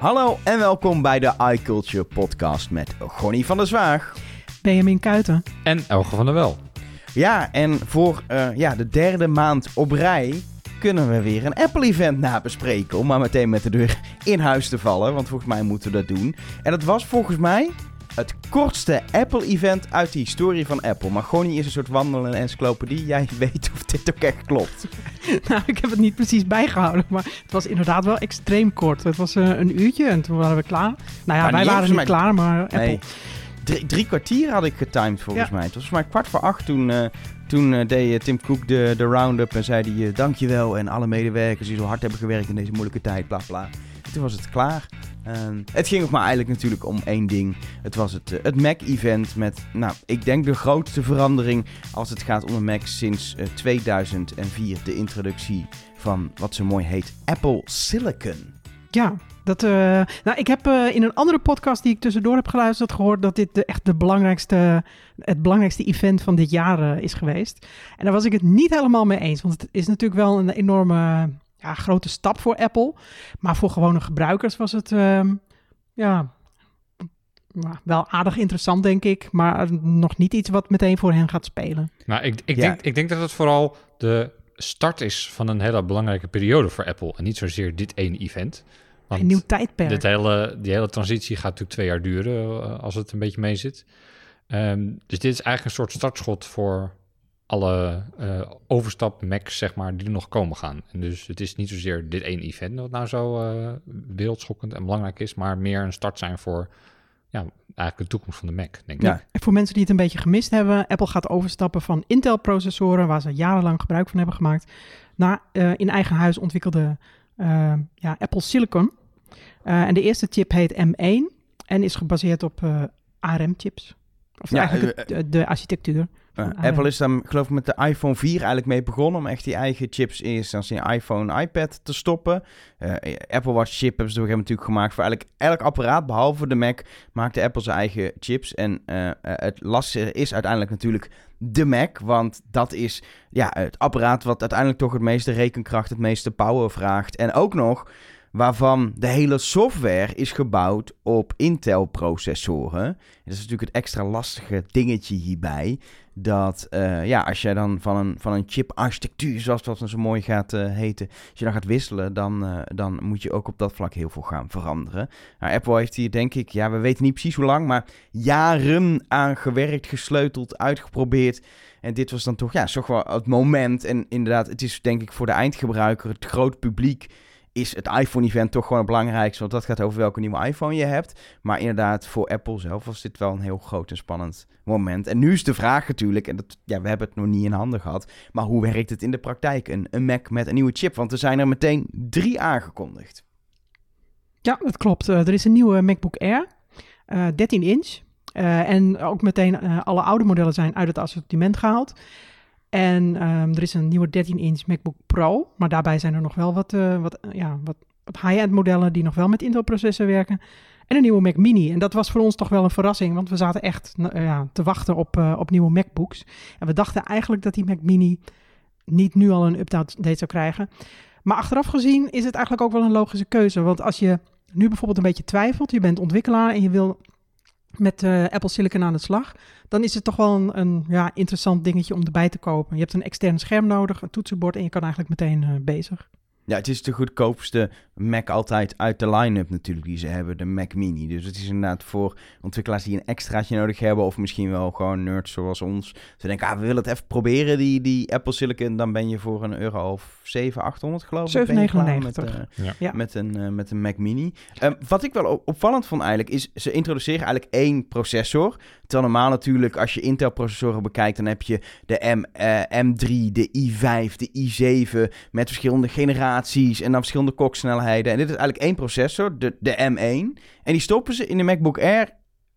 Hallo en welkom bij de iCulture podcast met Gonnie van der Zwaag. Benjamin Kuiten. En Elge van der Wel. Ja, en voor uh, ja, de derde maand op rij kunnen we weer een Apple-event nabespreken. Om maar meteen met de deur in huis te vallen, want volgens mij moeten we dat doen. En dat was volgens mij het kortste Apple-event uit de historie van Apple. Maar Gonnie is een soort wandelende encyclopedie. Jij weet of dit ook echt klopt. nou, ik heb het niet precies bijgehouden, maar het was inderdaad wel extreem kort. Het was uh, een uurtje en toen waren we klaar. Nou ja, wij waren niet mij... klaar, maar Apple... Nee. Drie, drie, kwartier had ik getimed volgens mij. Het was volgens mij kwart voor acht toen, uh, toen uh, deed Tim Cook de, de round-up en zei hij dankjewel en alle medewerkers die zo hard hebben gewerkt in deze moeilijke tijd, bla bla. toen was het klaar. Um, het ging ook maar eigenlijk natuurlijk om één ding. Het was het, het Mac-event met, nou, ik denk de grootste verandering als het gaat om de Mac sinds uh, 2004. De introductie van wat zo mooi heet Apple Silicon. Ja, dat, uh, nou, ik heb in een andere podcast die ik tussendoor heb geluisterd gehoord dat dit echt de belangrijkste, het belangrijkste event van dit jaar is geweest. En daar was ik het niet helemaal mee eens, want het is natuurlijk wel een enorme ja, grote stap voor Apple. Maar voor gewone gebruikers was het uh, ja, wel aardig interessant, denk ik. Maar nog niet iets wat meteen voor hen gaat spelen. Nou, ik, ik, denk, ik denk dat het vooral de start is van een hele belangrijke periode voor Apple. En niet zozeer dit ene event. Want een nieuw tijdperk. Dit hele, die hele transitie gaat natuurlijk twee jaar duren eh, als het een beetje mee zit. Um, dus dit is eigenlijk een soort startschot voor alle uh, overstap Macs, zeg maar, die er nog komen gaan. En dus het is niet zozeer dit één event wat nou zo uh, wereldschokkend en belangrijk is, maar meer een start zijn voor ja, eigenlijk de toekomst van de Mac, denk ja. ik. En voor mensen die het een beetje gemist hebben, Apple gaat overstappen van Intel-processoren, waar ze jarenlang gebruik van hebben gemaakt, naar uh, in eigen huis ontwikkelde ja, Apple Silicon. en de eerste chip heet M1 en is gebaseerd op ARM-chips. Of ja, eigenlijk de, de architectuur. Apple is dan geloof ik met de iPhone 4 eigenlijk mee begonnen om echt die eigen chips eerst als in iPhone, iPad te stoppen. Uh, Apple Watch chip hebben ze natuurlijk gemaakt voor eigenlijk elk apparaat behalve de Mac maakte Apple zijn eigen chips. En uh, het lastige is uiteindelijk natuurlijk de Mac, want dat is ja, het apparaat wat uiteindelijk toch het meeste rekenkracht, het meeste power vraagt. En ook nog waarvan de hele software is gebouwd op Intel-processoren. Dat is natuurlijk het extra lastige dingetje hierbij. Dat uh, ja, als jij dan van een, van een chip-architectuur, zoals dat zo mooi gaat uh, heten, als je dan gaat wisselen, dan, uh, dan moet je ook op dat vlak heel veel gaan veranderen. Nou, Apple heeft hier denk ik, ja, we weten niet precies hoe lang, maar jaren aan gewerkt, gesleuteld, uitgeprobeerd. En dit was dan toch, ja, toch wel het moment. En inderdaad, het is denk ik voor de eindgebruiker, het groot publiek is het iPhone-event toch gewoon het belangrijkste. Want dat gaat over welke nieuwe iPhone je hebt. Maar inderdaad, voor Apple zelf was dit wel een heel groot en spannend moment. En nu is de vraag natuurlijk, en dat, ja, we hebben het nog niet in handen gehad. Maar hoe werkt het in de praktijk? Een, een Mac met een nieuwe chip? Want er zijn er meteen drie aangekondigd. Ja, dat klopt. Uh, er is een nieuwe MacBook Air, eh, 13 inch. Uh, en ook meteen alle oude modellen zijn uit het assortiment gehaald. En um, er is een nieuwe 13-inch MacBook Pro, maar daarbij zijn er nog wel wat, uh, wat, ja, wat, high-end modellen die nog wel met Intel-processen werken. En een nieuwe Mac Mini. En dat was voor ons toch wel een verrassing, want we zaten echt uh, ja, te wachten op, uh, op nieuwe MacBooks. En we dachten eigenlijk dat die Mac Mini niet nu al een update zou krijgen. Maar achteraf gezien is het eigenlijk ook wel een logische keuze. Want als je nu bijvoorbeeld een beetje twijfelt, je bent ontwikkelaar en je wil met uh, Apple Silicon aan de slag, dan is het toch wel een, een, ja, interessant dingetje om erbij te kopen. Je hebt een extern scherm nodig, een toetsenbord en je kan eigenlijk meteen uh, bezig. Ja, het is de goedkoopste Mac altijd uit de line-up natuurlijk die ze hebben, de Mac Mini. Dus het is inderdaad voor ontwikkelaars die een extraatje nodig hebben of misschien wel gewoon nerds zoals ons. Ze denken, ah, we willen het even proberen, die, die Apple Silicon. Dan ben je voor een euro of 7, 800 geloof ik. 7,99. Met, uh, ja. met, een, uh, met een Mac Mini. Um, wat ik wel opvallend vond eigenlijk, is ze introduceren eigenlijk één processor. Terwijl normaal natuurlijk, als je Intel-processoren bekijkt, dan heb je de M, uh, M3, de i5, de i7 met verschillende generaties en dan verschillende koksnelheden. En dit is eigenlijk één processor, de, de M1. En die stoppen ze in de MacBook Air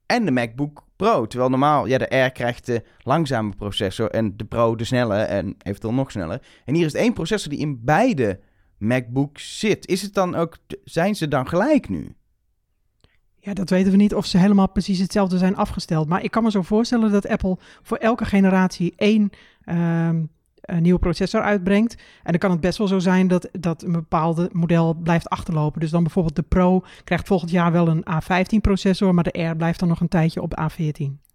en de MacBook Pro. Terwijl normaal, ja, de Air krijgt de langzame processor en de Pro de snelle en eventueel nog sneller. En hier is het één processor die in beide MacBooks zit. Is het dan ook, zijn ze dan gelijk nu? Ja, dat weten we niet of ze helemaal precies hetzelfde zijn afgesteld. Maar ik kan me zo voorstellen dat Apple voor elke generatie één, een nieuwe processor uitbrengt. En dan kan het best wel zo zijn dat, dat een bepaalde model blijft achterlopen. Dus dan bijvoorbeeld de Pro krijgt volgend jaar wel een A15 processor, maar de R blijft dan nog een tijdje op A14.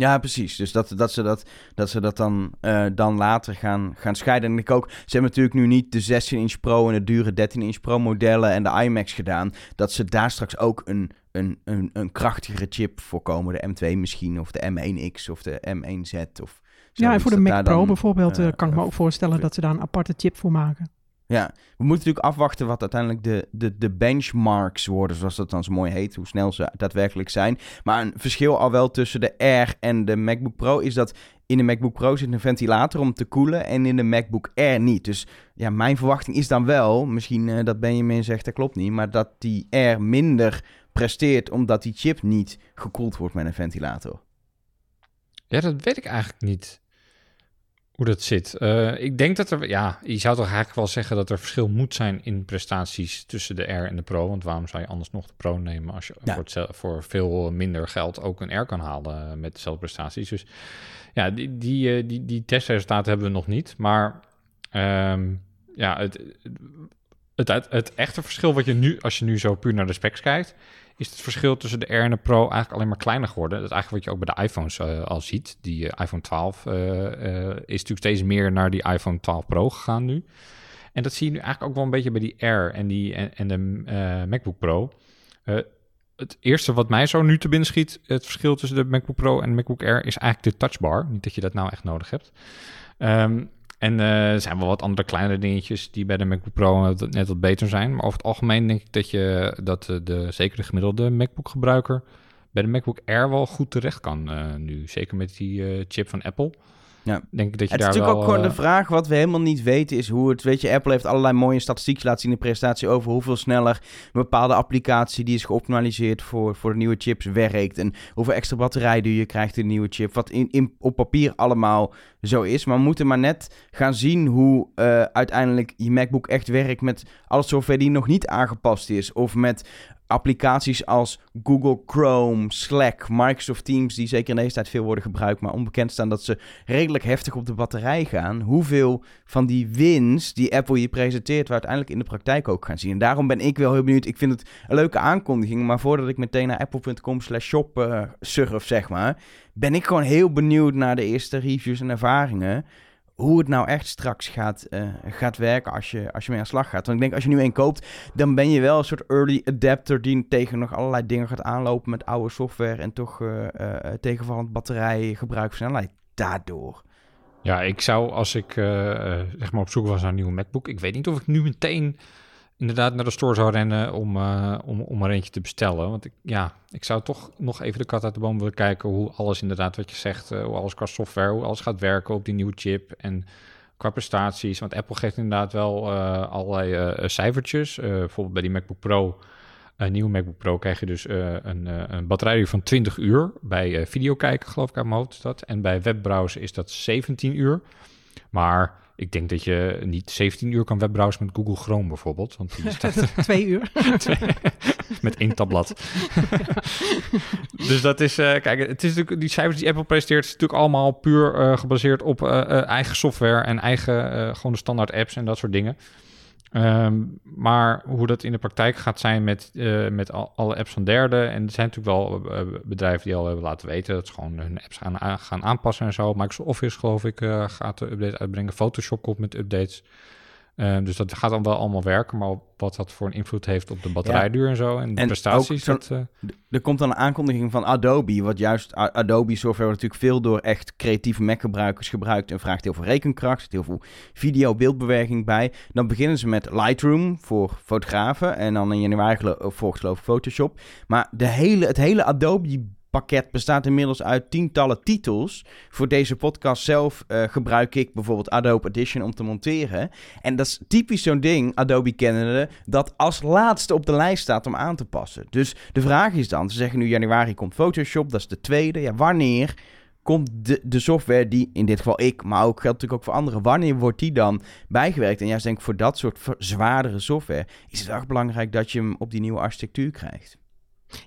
Ja, precies. Dus dat, dat ze dat, dat, ze dat dan, uh, dan later gaan, gaan scheiden. En ik ook, ze hebben natuurlijk nu niet de 16-inch Pro en de dure 13-inch Pro modellen en de iMacs gedaan. Dat ze daar straks ook een, een, een, een krachtigere chip voor komen. De M2 misschien, of de M1X of de M1Z. Of ja, en voor de Mac Pro dan, bijvoorbeeld uh, kan ik me ook voorstellen dat ze daar een aparte chip voor maken. Ja, we moeten natuurlijk afwachten wat uiteindelijk de, de, de benchmarks worden, zoals dat dan zo mooi heet, hoe snel ze daadwerkelijk zijn. Maar een verschil al wel tussen de Air en de MacBook Pro is dat in de MacBook Pro zit een ventilator om te koelen en in de MacBook Air niet. Dus ja, mijn verwachting is dan wel, misschien uh, dat Benjamin zegt dat klopt niet, maar dat die Air minder presteert omdat die chip niet gekoeld wordt met een ventilator. Ja, dat weet ik eigenlijk niet hoe dat zit. Uh, ik denk dat er, ja, je zou toch eigenlijk wel zeggen dat er verschil moet zijn in prestaties tussen de R en de Pro. Want waarom zou je anders nog de Pro nemen als je voor, voor, veel minder geld ook een R kan halen met dezelfde prestaties? Dus ja, die, die, eh, die, die testresultaten hebben we nog niet. Maar um, ja, het, het, het, het, echte verschil wat je nu, als je nu zo puur naar de specs kijkt, is het verschil tussen de R en de Pro eigenlijk alleen maar kleiner geworden. Dat is eigenlijk wat je ook bij de iPhones uh, al ziet. Die uh, iPhone 12 uh, is natuurlijk steeds meer naar die iPhone 12 Pro gegaan nu. En dat zie je nu eigenlijk ook wel een beetje bij die R en, die, en, de MacBook Pro. het eerste wat mij zo nu te binnen schiet, het verschil tussen de MacBook Pro en de MacBook Air, is eigenlijk de touchbar. Niet dat je dat nou echt nodig hebt. Um, en uh, er zijn wel wat andere kleinere dingetjes die bij de MacBook Pro net wat beter zijn. Maar over het algemeen denk ik dat je dat de, de zeker de gemiddelde MacBook gebruiker bij de MacBook Air wel goed terecht kan uh, nu. Zeker met die chip van Apple. Ja. Denk dat je het is natuurlijk ook gewoon de vraag, wat we helemaal niet weten, is hoe het... Weet je, Apple heeft allerlei mooie statistieken laten zien in de presentatie over hoeveel sneller een bepaalde applicatie die is geoptimaliseerd voor, voor de nieuwe chips werkt. En hoeveel extra batterij je krijgt in de nieuwe chip. Wat in, in, op papier allemaal zo is. Maar we moeten maar net gaan zien hoe uh, uiteindelijk je MacBook echt werkt met alle software die nog niet aangepast is. Of met applicaties als Google Chrome, Slack, Microsoft Teams, die zeker in deze tijd veel worden gebruikt, maar onbekend staan dat ze redelijk heftig op de batterij gaan. Hoeveel van die wins die Apple hier presenteert, we uiteindelijk in de praktijk ook gaan zien. En daarom ben ik wel heel benieuwd. Ik vind het een leuke aankondiging, maar voordat ik meteen naar apple.com slash shop uh, surf, zeg maar, ben ik gewoon heel benieuwd naar de eerste reviews en ervaringen hoe het nou echt straks gaat, uh, gaat werken als je, als je mee aan de slag gaat. Want ik denk, als je nu één koopt, dan ben je wel een soort early adapter die tegen nog allerlei dingen gaat aanlopen met oude software en toch uh, uh, tegenvallend batterijgebruik snelheid daardoor. Ja, ik zou als ik zeg maar op zoek was naar een nieuwe MacBook, ik weet niet of ik nu meteen inderdaad naar de store zou rennen om, uh, om, om er eentje te bestellen. Want ik, ja, ik zou toch nog even de kat uit de boom willen kijken hoe alles inderdaad wat je zegt, uh, hoe alles qua software, hoe alles gaat werken op die nieuwe chip en qua prestaties. Want Apple geeft inderdaad wel uh, allerlei cijfertjes. bijvoorbeeld bij die MacBook Pro, een nieuwe MacBook Pro, krijg je dus een, een batterij van 20 uur. Bij video kijken, geloof ik aan mijn hoofd is dat. En bij webbrowsen is dat 17 uur. Maar ik denk dat je niet 17 uur kan webbrowsen met Google Chrome bijvoorbeeld. Want die staat... Twee uur. met één tabblad. dus dat is, uh, kijk, het is natuurlijk, die cijfers die Apple presenteert, is natuurlijk allemaal puur uh, gebaseerd op uh, eigen software en eigen, gewoon de standaard apps en dat soort dingen. Um, maar hoe dat in de praktijk gaat zijn met, uh, met al, alle apps van derden. En er zijn natuurlijk wel uh, bedrijven die al hebben laten weten dat ze gewoon hun apps gaan, gaan aanpassen en zo. Microsoft Office, geloof ik, uh, gaat de update uitbrengen. Photoshop komt met updates. Ehm, dus dat gaat dan wel allemaal werken, maar wat dat voor een invloed heeft op de batterijduur en zo en de prestaties. Dat, uh... Er komt dan een aankondiging van Adobe, wat juist Adobe software natuurlijk veel door echt creatieve Mac-gebruikers gebruikt en vraagt heel veel rekenkracht, heel veel video-beeldbewerking bij. Dan beginnen ze met Lightroom voor fotografen en dan in januari volgt geloof ik Photoshop. Maar de hele, het hele Adobe pakket bestaat inmiddels uit tientallen titels. Voor deze podcast zelf uh, gebruik ik bijvoorbeeld Adobe Audition om te monteren. En dat is typisch zo'n ding, Adobe kennende, dat als laatste op de lijst staat om aan te passen. Dus de vraag is dan, ze zeggen nu januari komt Photoshop, dat is de tweede. Ja, wanneer komt de, de software die, in dit geval ik, maar ook geldt natuurlijk ook voor anderen, wanneer wordt die dan bijgewerkt? En juist denk ik voor dat soort zwaardere software is het erg belangrijk dat je hem op die nieuwe architectuur krijgt.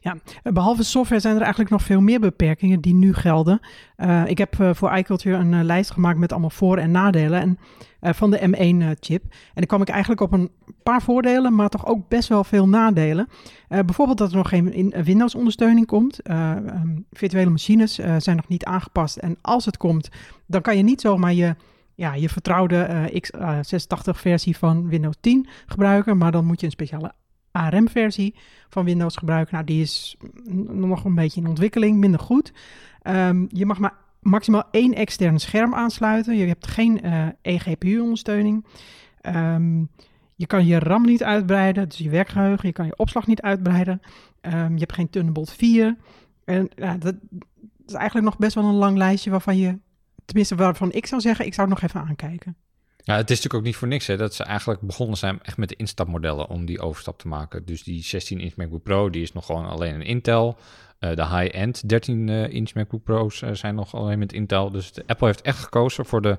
Ja, eh, behalve software zijn er eigenlijk nog veel meer beperkingen die nu gelden. Uh, ik heb uh, voor iCulture een uh, lijst gemaakt met allemaal voor- en nadelen en, van de M1-chip. en dan kwam ik eigenlijk op een paar voordelen, maar toch ook best wel veel nadelen. bijvoorbeeld dat er nog geen Windows-ondersteuning komt. Um, virtuele machines zijn nog niet aangepast. En als het komt, dan kan je niet zomaar je ja, je vertrouwde x86-versie van Windows 10 gebruiken, maar dan moet je een speciale ARM-versie van Windows gebruiken. Nou, die is nog een beetje in ontwikkeling, minder goed. Um, je mag maar maximaal één extern scherm aansluiten. Je hebt geen uh, eh, eGPU-ondersteuning. Um, je kan je RAM niet uitbreiden, dus je werkgeheugen. Je kan je opslag niet uitbreiden. Um, je hebt geen Thunderbolt 4. En ja, dat, is eigenlijk nog best wel een lang lijstje waarvan je, tenminste waarvan ik zou zeggen, ik zou het nog even aankijken. Ja, het is natuurlijk ook niet voor niks hè, dat ze eigenlijk begonnen zijn echt met de instapmodellen om die overstap te maken. Dus die 16-inch MacBook Pro, die is nog gewoon alleen een Intel. Uh, de high-end 13-inch MacBook Pro's uh, zijn nog alleen met Intel. Dus de Apple heeft echt gekozen voor de,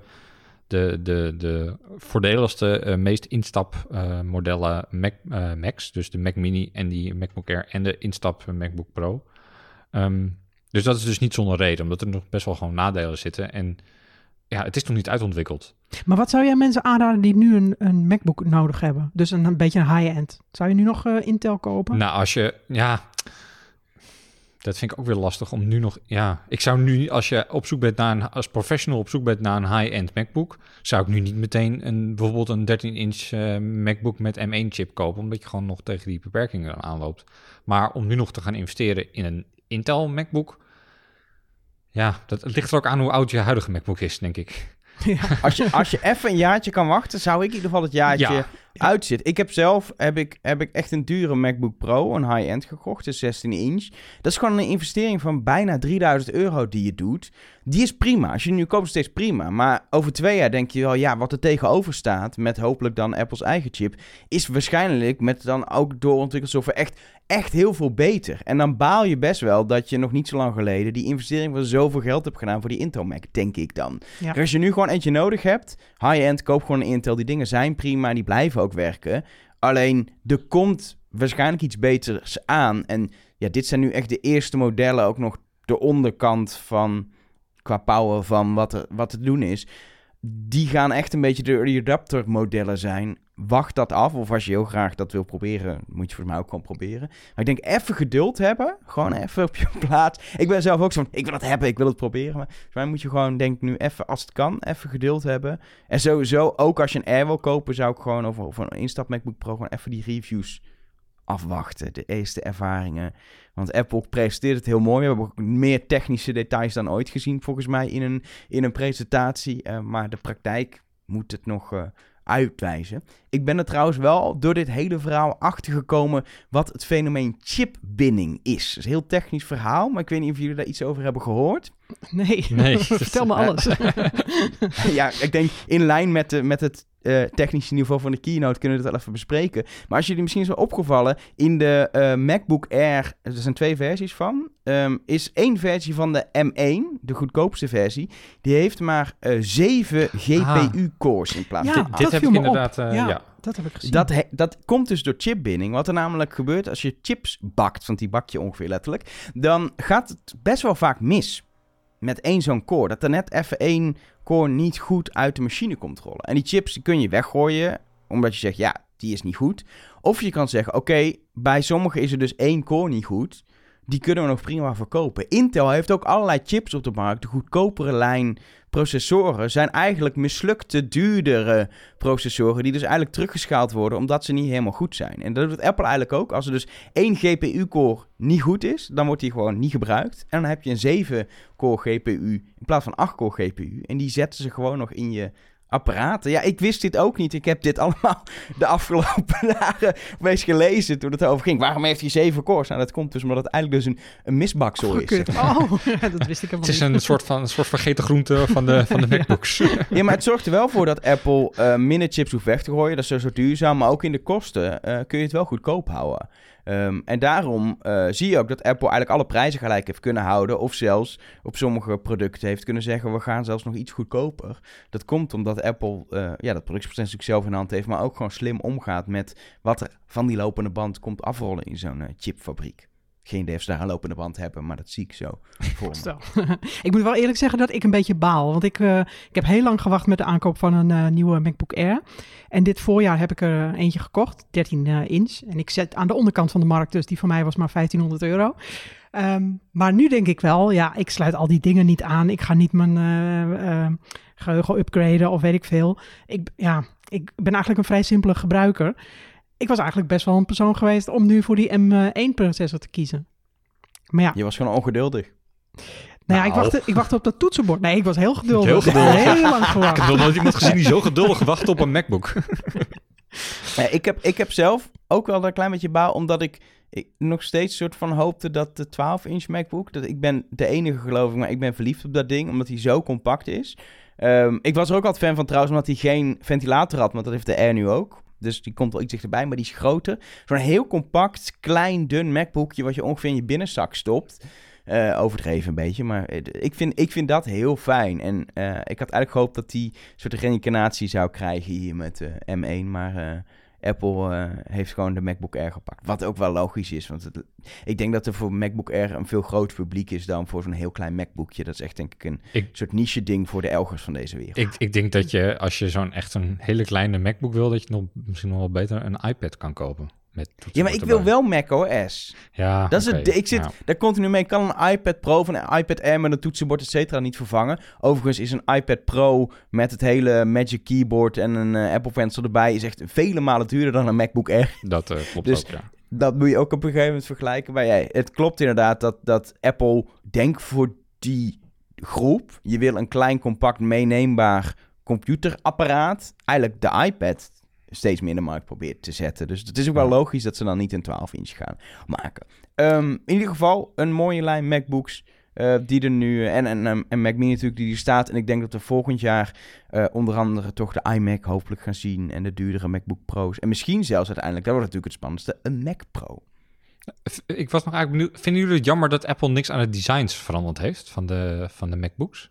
de, de, de voordeligste, meest instapmodellen Mac, Macs. Dus de Mac Mini en die MacBook Air en de instap MacBook Pro. Um, dus dat is dus niet zonder reden, omdat er nog best wel gewoon nadelen zitten. En ja, het is nog niet uitontwikkeld. Maar wat zou jij mensen aanraden die nu een, een MacBook nodig hebben? Dus een, een beetje een high-end. Zou je nu nog uh, Intel kopen? Nou, als je, ja, dat vind ik ook weer lastig om nu nog, ja, ik zou nu, als je op zoek bent naar een, als professional op zoek bent naar een high-end MacBook, zou ik nu niet meteen een, bijvoorbeeld een 13-inch uh, MacBook met M1-chip kopen, omdat je gewoon nog tegen die beperkingen aanloopt. Maar om nu nog te gaan investeren in een Intel MacBook, ja, dat ligt er ook aan hoe oud je huidige MacBook is, denk ik. Ja. Als, je, als je even een jaartje kan wachten, zou ik in ieder geval het jaartje ja. uitzitten. Ik heb zelf heb ik, heb ik echt een dure MacBook Pro, een high-end gekocht, de 16 inch. Dat is gewoon een investering van bijna 3000 euro die je doet. Die is prima. Als je nu koopt, steeds prima. Maar over twee jaar denk je wel, ja, wat er tegenover staat, met hopelijk dan Apple's eigen chip, is waarschijnlijk met dan ook doorontwikkeld software echt echt heel veel beter. En dan baal je best wel dat je nog niet zo lang geleden die investering van zoveel geld hebt gedaan voor die Intel Mac, denk ik dan. Als je nu gewoon eentje nodig hebt, high-end, koop gewoon een Intel. Die dingen zijn prima, die blijven ook werken. Alleen, er komt waarschijnlijk iets beters aan. En ja, dit zijn nu echt de eerste modellen, ook nog de onderkant van, qua power van wat er, wat te doen is. Die gaan echt een beetje de early adapter modellen zijn wacht dat af. Of als je heel graag dat wil proberen, moet je voor mij ook gewoon proberen. Maar ik denk even geduld hebben. Gewoon even op je plaats. Ik ben zelf ook zo ik wil het hebben, ik wil het proberen. Maar voor mij moet je gewoon, denk nu even, als het kan, even geduld hebben. En sowieso, ook als je een Air wil kopen, zou ik gewoon over een instap MacBook Pro gewoon even die reviews afwachten. De eerste ervaringen. Want Apple presenteert het heel mooi. We hebben ook meer technische details dan ooit gezien, volgens mij, in een, in een presentatie. Uh, maar de praktijk moet het nog... Uh, uitwijzen. Ik ben er trouwens wel door dit hele verhaal achtergekomen wat het fenomeen chipbinding is. Het is een heel technisch verhaal, maar ik weet niet of jullie daar iets over hebben gehoord. Nee, nee. vertel me alles. ja, ik denk in lijn met, de, met het uh, technische niveau van de keynote kunnen we het wel even bespreken. Maar als jullie misschien is wel opgevallen, in de uh, MacBook Air, er zijn twee versies van, um, is één versie van de M1, de goedkoopste versie, die heeft maar uh, 7 GPU-cores in plaats van... Ja, dit heb ik inderdaad... Ja, ja, dat heb ik gezien. Dat, komt dus door chipbinding. Wat er namelijk gebeurt als je chips bakt, want die bak je ongeveer letterlijk, dan gaat het best wel vaak mis met één zo'n core. Dat er net even één core niet goed uit de machine komt rollen. En die chips kun je weggooien, omdat je zegt, ja, die is niet goed. Of je kan zeggen, oké, bij sommigen is er dus één core niet goed. Die kunnen we nog prima verkopen. Intel heeft ook allerlei chips op de markt. De goedkopere lijn processoren zijn eigenlijk mislukte, duurdere processoren. Die dus eigenlijk teruggeschaald worden omdat ze niet helemaal goed zijn. En dat doet Apple eigenlijk ook. Als er dus één GPU-core niet goed is, dan wordt die gewoon niet gebruikt. En dan heb je een 7-core GPU in plaats van 8-core GPU. En die zetten ze gewoon nog in je apparaten. Ja, ik wist dit ook niet. Ik heb dit allemaal de afgelopen dagen eens gelezen toen het over ging. Waarom heeft hij zeven cores? Nou, dat komt dus omdat het eigenlijk dus een, een misbaksel is. Oh, dat wist ik helemaal Het is een soort van een soort vergeten groente van de, van de MacBooks. ja, maar het zorgt er wel voor dat Apple uh, minder chips hoeft weg te gooien. Dat is zo duurzaam, maar ook in de kosten uh, kun je het wel goedkoop houden. Um, en daarom uh, zie je ook dat Apple eigenlijk alle prijzen gelijk heeft kunnen houden. Of zelfs op sommige producten heeft kunnen zeggen: we gaan zelfs nog iets goedkoper. Dat komt omdat Apple uh, ja, dat productieproces natuurlijk zelf in de hand heeft. Maar ook gewoon slim omgaat met wat er van die lopende band komt afrollen in zo'n uh, chipfabriek. Geen idee of ze daar een lopende band hebben, maar dat zie ik zo voor ik moet wel eerlijk zeggen dat ik een beetje baal. Want ik, eh, ik heb heel lang gewacht met de aankoop van een eh, nieuwe MacBook Air. En dit voorjaar heb ik er eentje gekocht, 13 eh, inch. En ik zet aan de onderkant van de markt, dus die van mij was maar 1500 euro. Ehm, maar nu denk ik wel, ja, ik sluit al die dingen niet aan. Ik ga niet mijn eh, eh, geheugen upgraden of weet ik veel. Ik, ja, ik ben eigenlijk een vrij simpele gebruiker. Ik was eigenlijk best wel een persoon geweest om nu voor die M1-processor te kiezen. Maar ja, Je was gewoon ongeduldig. nou ja ik, Nou. wachtte, ik wachtte op dat toetsenbord. Nee, ik was heel geduldig. Heel geduldig. Heel lang Ik gewacht. heb nog nooit iemand gezien die zo geduldig wacht op een MacBook. Ja, ik, heb, ik heb zelf ook wel een klein beetje baal, omdat ik, ik nog steeds soort van hoopte dat de 12-inch MacBook, dat ik ben de enige geloof ik, maar ik ben verliefd op dat ding, omdat hij zo compact is. Ehm, ik was er ook altijd fan van trouwens, omdat hij geen ventilator had, want dat heeft de Air nu ook. Dus die komt wel iets dichterbij, maar die is groter. Zo'n heel compact, klein, dun MacBookje wat je ongeveer in je binnenzak stopt. Eh, overdreven een beetje, maar ik vind, ik vind dat heel fijn. En eh, ik had eigenlijk gehoopt dat die soort reïncarnatie zou krijgen hier met eh, M1. Maar Apple eh, heeft gewoon de MacBook Air gepakt. Wat ook wel logisch is, want het, ik denk dat er voor MacBook Air een veel groter publiek is dan voor zo'n heel klein MacBookje. Dat is echt denk ik een Ik- soort niche ding voor de elgers van deze wereld. ik, ik denk dat je, als je zo'n echt een hele kleine MacBook wil, dat je nog, misschien nog wel beter een iPad kan kopen. Met ja, maar ik wil wel Mac OS. Ja, Dat is het, ik zit ja. daar continu mee. Ik kan een iPad Pro of een iPad Air met een toetsenbord, et cetera, niet vervangen. Overigens is een iPad Pro met het hele Magic Keyboard en een eh, Apple Pencil erbij... is echt vele malen duurder dan een MacBook Air. Dat eh, klopt Dus- ook, ja. Dat moet je ook op een gegeven moment vergelijken. Maar ja, het klopt inderdaad dat, dat Apple denkt voor die groep... je wil een klein, compact, meeneembaar computerapparaat... eigenlijk de iPad steeds meer in de markt probeert te zetten. Dus het is ook wel logisch dat ze dan niet een 12-inch gaan maken. Ehm, in ieder geval een mooie lijn MacBooks... eh, die er nu, en, en, en, Mac Mini natuurlijk, die er staat. En ik denk dat we volgend jaar eh, onder andere toch de iMac hopelijk gaan zien. En de duurdere MacBook Pro's. En misschien zelfs uiteindelijk, dat wordt natuurlijk het spannendste, een Mac Pro. Ik was nog eigenlijk benieuwd, vinden jullie het jammer dat Apple niks aan de designs veranderd heeft van de, van de MacBooks?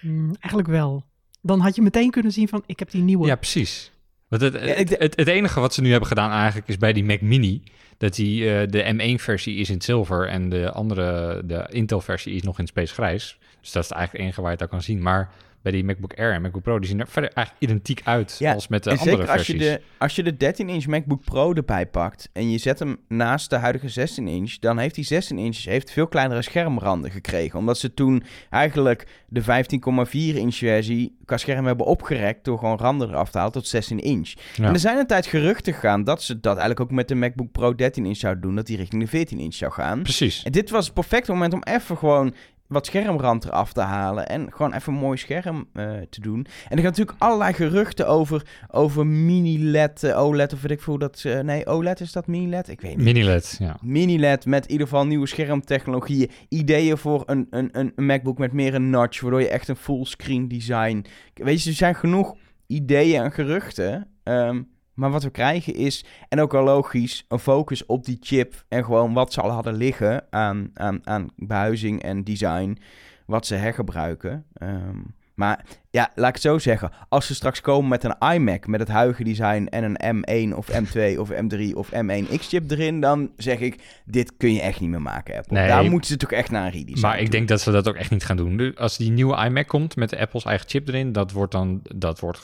Mm, eigenlijk wel. Dan had je meteen kunnen zien van, ik heb die nieuwe. Ja, precies. Want het, het, het, het enige wat ze nu hebben gedaan eigenlijk is bij die Mac Mini... dat die, eh, de M1-versie is in het zilver en de andere, de Intel-versie is nog in het space grijs. Dus dat is eigenlijk het enige waar je het aan kan zien. Maar bij die MacBook Air en MacBook Pro, die zien er verder eigenlijk identiek uit Ja, als met de en andere zeker als je, de, als je de 13-inch MacBook Pro erbij pakt en je zet hem naast de huidige 16-inch, dan heeft die 16-inch heeft veel kleinere schermranden gekregen. Omdat ze toen eigenlijk de 15,4-inch versie qua scherm hebben opgerekt door gewoon randen eraf te halen tot 16-inch. Ja. En er zijn een tijd geruchten gegaan dat ze dat eigenlijk ook met de MacBook Pro 13-inch zouden doen, dat die richting de 14-inch zou gaan. Precies. En dit was het perfecte moment om even gewoon wat schermrand eraf te halen. En gewoon even een mooi scherm eh, te doen. En er gaan natuurlijk allerlei geruchten over, over mini-LED, eh, OLED of weet ik veel hoe dat... eh, nee, OLED is dat mini-LED? Ik weet niet. Mini-LED, ja. Mini-LED met in ieder geval nieuwe schermtechnologieën. Ideeën voor een, een, een een MacBook met meer een notch, waardoor je echt een fullscreen design... Weet je, er zijn genoeg ideeën en geruchten. ehm, maar wat we krijgen is, en ook wel logisch, een focus op die chip. En gewoon wat ze al hadden liggen aan, aan, aan behuizing en design. Wat ze hergebruiken. Ehm, maar ja, laat ik het zo zeggen. Als ze straks komen met een iMac met het huidige design en een M1 of M2 of M3 of M1 X-chip erin, dan zeg ik, dit kun je echt niet meer maken, Apple. Nee. Daar moeten ze toch echt naar een redesign Maar ik toe. denk dat ze dat ook echt niet gaan doen. Als die nieuwe iMac komt met de Apple's eigen chip erin, dat wordt dan, dat wordt,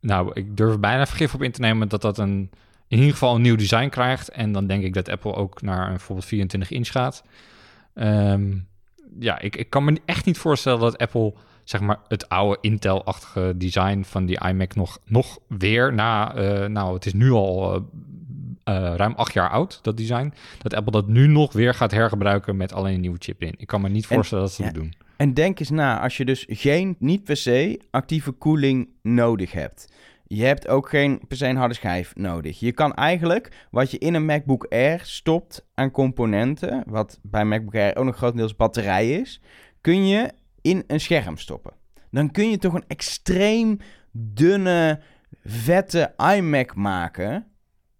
nou, ik durf bijna vergif op in te nemen dat dat een, in ieder geval een nieuw design krijgt. En dan denk ik dat Apple ook naar een bijvoorbeeld 24 inch gaat. Ehm, ja, ik, ik kan me echt niet voorstellen dat Apple, zeg maar, het oude Intel-achtige design van die iMac nog, nog weer na, eh, nou, het is nu al eh, eh, ruim acht jaar oud, dat design, dat Apple dat nu nog weer gaat hergebruiken met alleen een nieuwe chip in. Ik kan me niet En- voorstellen dat ze ja. dat doen. En denk eens na, als je dus geen, niet per se, actieve koeling nodig hebt. Je hebt ook geen per se een harde schijf nodig. Je kan eigenlijk wat je in een MacBook Air stopt aan componenten, wat bij MacBook Air ook nog grotendeels batterij is, kun je in een scherm stoppen. Dan kun je toch een extreem dunne, vette iMac maken.